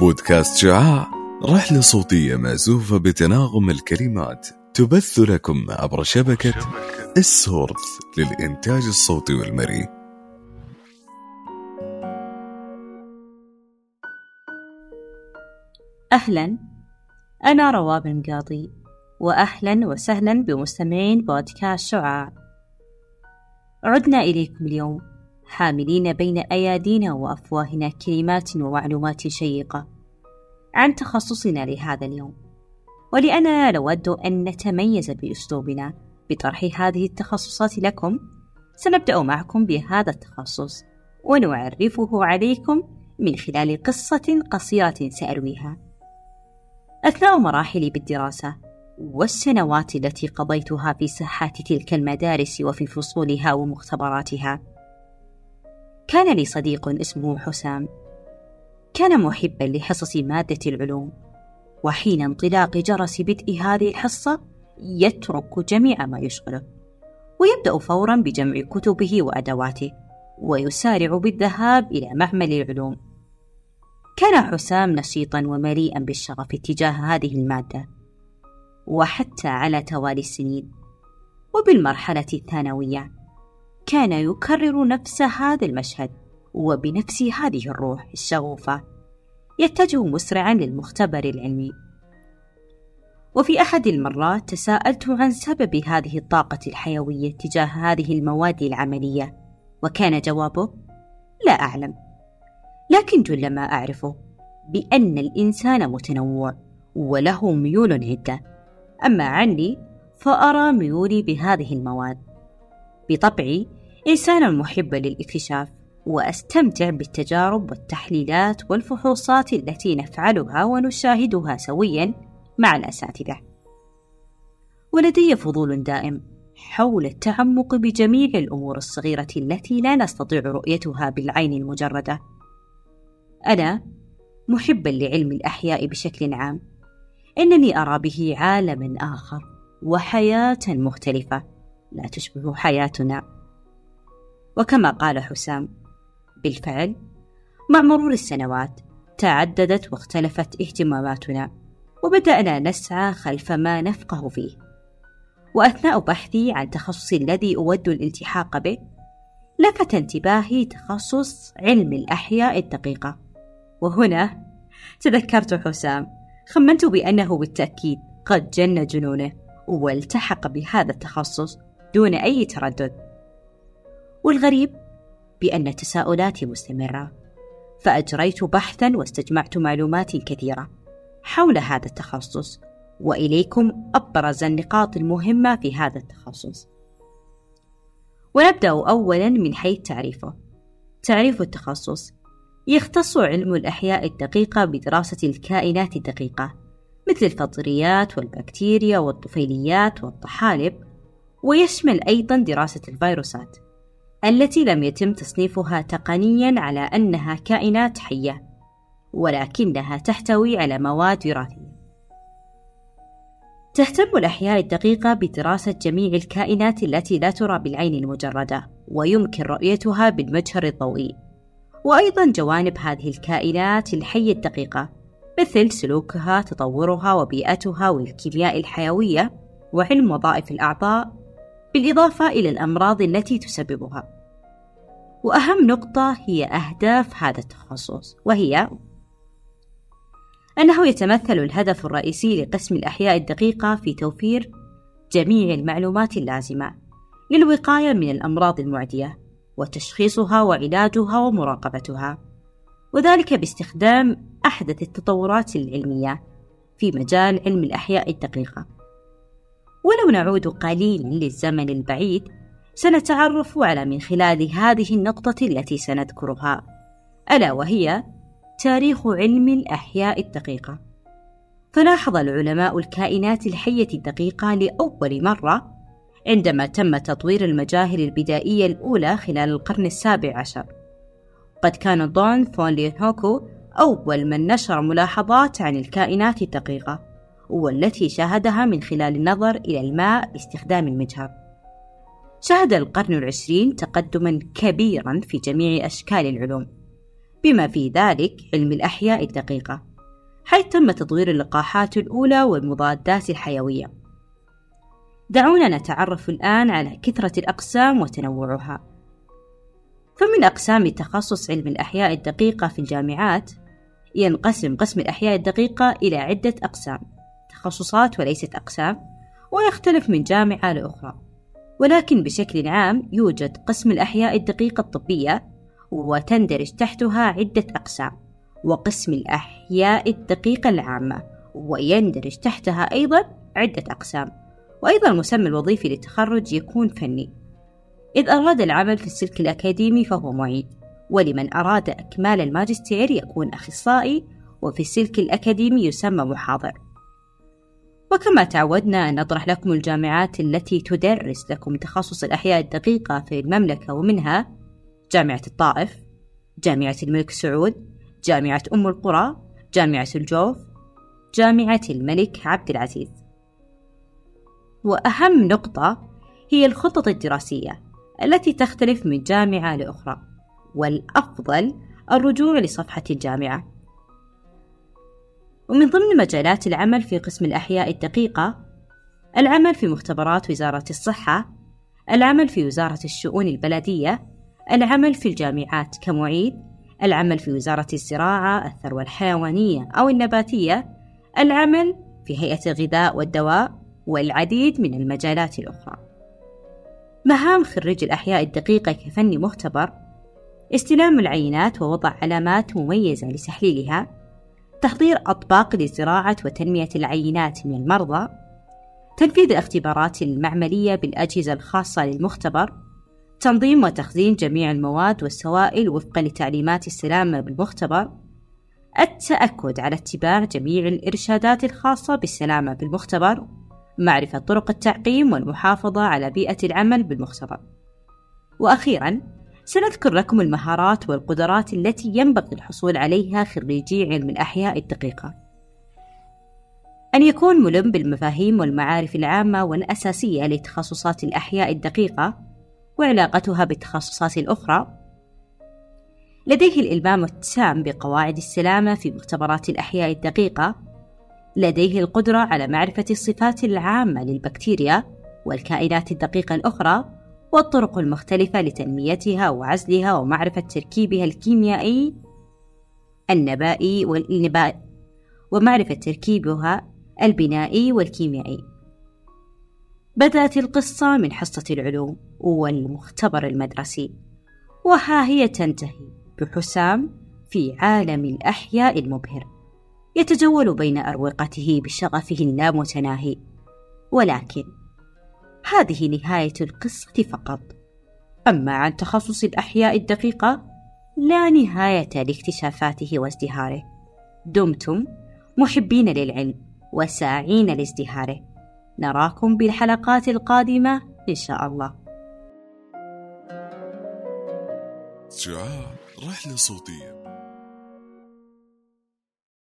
بودكاست شعاع رحلة صوتية مأزوفة بتناغم الكلمات تبث لكم عبر شبكة السورث للإنتاج الصوتي والمرئي. أهلا أنا رواب المقاضي وأهلا وسهلا بمستمعين بودكاست شعاع. عدنا إليكم اليوم. حاملين بين أيادينا وأفواهنا كلمات ومعلومات شيقة عن تخصصنا لهذا اليوم. ولأننا نود أن نتميز بأسلوبنا بطرح هذه التخصصات لكم. سنبدأ معكم بهذا التخصص ونعرفه عليكم من خلال قصة قصيرة سأرويها أثناء مراحلي بالدراسة والسنوات التي قضيتها في ساحات تلك المدارس وفي فصولها ومختبراتها كان لي صديق اسمه حسام. كان محبا لحصص مادة العلوم وحين انطلاق جرس بدء هذه الحصة يترك جميع ما يشغله ويبدأ فورا بجمع كتبه وأدواته ويسارع بالذهاب إلى معمل العلوم. كان حسام نشيطا ومليئا بالشغف تجاه هذه المادة وحتى على توالي السنين وبالمرحلة الثانوية. كان يكرر نفس هذا المشهد وبنفس هذه الروح الشغوفة يتجه مسرعا للمختبر العلمي. وفي أحد المرات تساءلت عن سبب هذه الطاقة الحيوية تجاه هذه المواد العملية وكان جوابه لا أعلم لكن جل ما أعرفه بأن الإنسان متنوع وله ميول عدة. أما عني فأرى ميولي بهذه المواد. بطبعي إنسانا محبا للاكتشاف وأستمتع بالتجارب والتحليلات والفحوصات التي نفعلها ونشاهدها سويا مع الأساتذة. ولدي فضول دائم حول التعمق بجميع الأمور الصغيرة التي لا نستطيع رؤيتها بالعين المجردة. أنا محبا لعلم الأحياء بشكل عام. إنني أرى به عالما آخر وحياة مختلفة. لا تشبه حياتنا. وكما قال حسام بالفعل مع مرور السنوات تعددت واختلفت اهتماماتنا وبدأنا نسعى خلف ما نفقه فيه. وأثناء بحثي عن تخصصي الذي أود الالتحاق به لفت انتباهي تخصص علم الأحياء الدقيقة. وهنا تذكرت حسام خمنت بأنه بالتأكيد قد جن جنونه والتحق بهذا التخصص دون أي تردد. والغريب بأن تساؤلاتي مستمرة فأجريت بحثا واستجمعت معلومات كثيرة حول هذا التخصص وإليكم أبرز النقاط المهمة في هذا التخصص. ونبدأ أولا من حيث تعريفه. تعريف التخصص يختص علم الأحياء الدقيقة بدراسة الكائنات الدقيقة مثل الفطريات والبكتيريا والطفيليات والطحالب ويشمل أيضا دراسة الفيروسات. التي لم يتم تصنيفها تقنيا على أنها كائنات حية ولكنها تحتوي على مواد وراثية. تهتم الأحياء الدقيقة بدراسة جميع الكائنات التي لا ترى بالعين المجردة ويمكن رؤيتها بالمجهر الضوئي. وأيضا جوانب هذه الكائنات الحية الدقيقة مثل سلوكها تطورها وبيئتها والكيمياء الحيوية وعلم وظائف الأعضاء بالإضافة إلى الأمراض التي تسببها. وأهم نقطة هي أهداف هذا التخصص وهي أنه يتمثل الهدف الرئيسي لقسم الأحياء الدقيقة في توفير جميع المعلومات اللازمة للوقاية من الأمراض المعدية وتشخيصها وعلاجها ومراقبتها وذلك باستخدام أحدث التطورات العلمية في مجال علم الأحياء الدقيقة. ولو نعود قليلا للزمن البعيد سنتعرف على من خلال هذه النقطة التي سنذكرها. ألا وهي تاريخ علم الأحياء الدقيقة. فلاحظ العلماء الكائنات الحية الدقيقة لأول مرة عندما تم تطوير المجاهر البدائية الأولى خلال القرن السابع عشر. قد كان دون فون لينهوكو أول من نشر ملاحظات عن الكائنات الدقيقة. والتي شاهدها من خلال النظر إلى الماء باستخدام المجهر. شهد القرن العشرين تقدما كبيرا في جميع أشكال العلوم بما في ذلك علم الأحياء الدقيقة حيث تم تطوير اللقاحات الأولى والمضادات الحيوية. دعونا نتعرف الآن على كثرة الأقسام وتنوعها. فمن أقسام تخصص علم الأحياء الدقيقة في الجامعات ينقسم قسم الأحياء الدقيقة إلى عدة أقسام. تخصصات وليست أقسام ويختلف من جامعة لأخرى. ولكن بشكل عام يوجد قسم الأحياء الدقيقة الطبية وتندرج تحتها عدة أقسام وقسم الأحياء الدقيقة العامة ويندرج تحتها أيضا عدة أقسام. وأيضا المسمى الوظيفي للتخرج يكون فني. إذ أراد العمل في السلك الأكاديمي فهو معيد ولمن أراد إكمال الماجستير يكون أخصائي وفي السلك الأكاديمي يسمى محاضر. وكما تعودنا أن نطرح لكم الجامعات التي تدرس لكم تخصص الأحياء الدقيقة في المملكة ومنها جامعة الطائف جامعة الملك سعود جامعة أم القرى جامعة الجوف جامعة الملك عبد العزيز. وأهم نقطة هي الخطط الدراسية التي تختلف من جامعة لأخرى والأفضل الرجوع لصفحة الجامعة. ومن ضمن مجالات العمل في قسم الأحياء الدقيقة العمل في مختبرات وزارة الصحة العمل في وزارة الشؤون البلدية العمل في الجامعات كمعيد العمل في وزارة الزراعة الثروة الحيوانية أو النباتية العمل في هيئة الغذاء والدواء والعديد من المجالات الأخرى. مهام خريج الأحياء الدقيقة كفني مختبر استلام العينات ووضع علامات مميزة لتحليلها تحضير أطباق لزراعة وتنمية العينات من المرضى تنفيذ الاختبارات المعملية بالأجهزة الخاصة للمختبر تنظيم وتخزين جميع المواد والسوائل وفقا لتعليمات السلامة بالمختبر التأكد على اتباع جميع الإرشادات الخاصة بالسلامة بالمختبر معرفة طرق التعقيم والمحافظة على بيئة العمل بالمختبر. وأخيرا سنذكر لكم المهارات والقدرات التي ينبغي الحصول عليها خريجي علم الأحياء الدقيقة. أن يكون ملم بالمفاهيم والمعارف العامة والأساسية لتخصصات الأحياء الدقيقة وعلاقتها بالتخصصات الأخرى. لديه الإلمام التام بقواعد السلامة في مختبرات الأحياء الدقيقة. لديه القدرة على معرفة الصفات العامة للبكتيريا والكائنات الدقيقة الأخرى. والطرق المختلفة لتنميتها وعزلها ومعرفة تركيبها الكيميائي النبائي والنبائي ومعرفة تركيبها البنائي والكيميائي. بدأت القصة من حصة العلوم والمختبر المدرسي وها هي تنتهي بحسام في عالم الأحياء المبهر يتجول بين أروقته بشغفه اللامتناهي ولكن هذه نهاية القصة فقط. أما عن تخصص الأحياء الدقيقة لا نهاية لاكتشافاته وازدهاره. دمتم محبين للعلم وساعين لازدهاره. نراكم بالحلقات القادمة إن شاء الله. رحلة صوتية.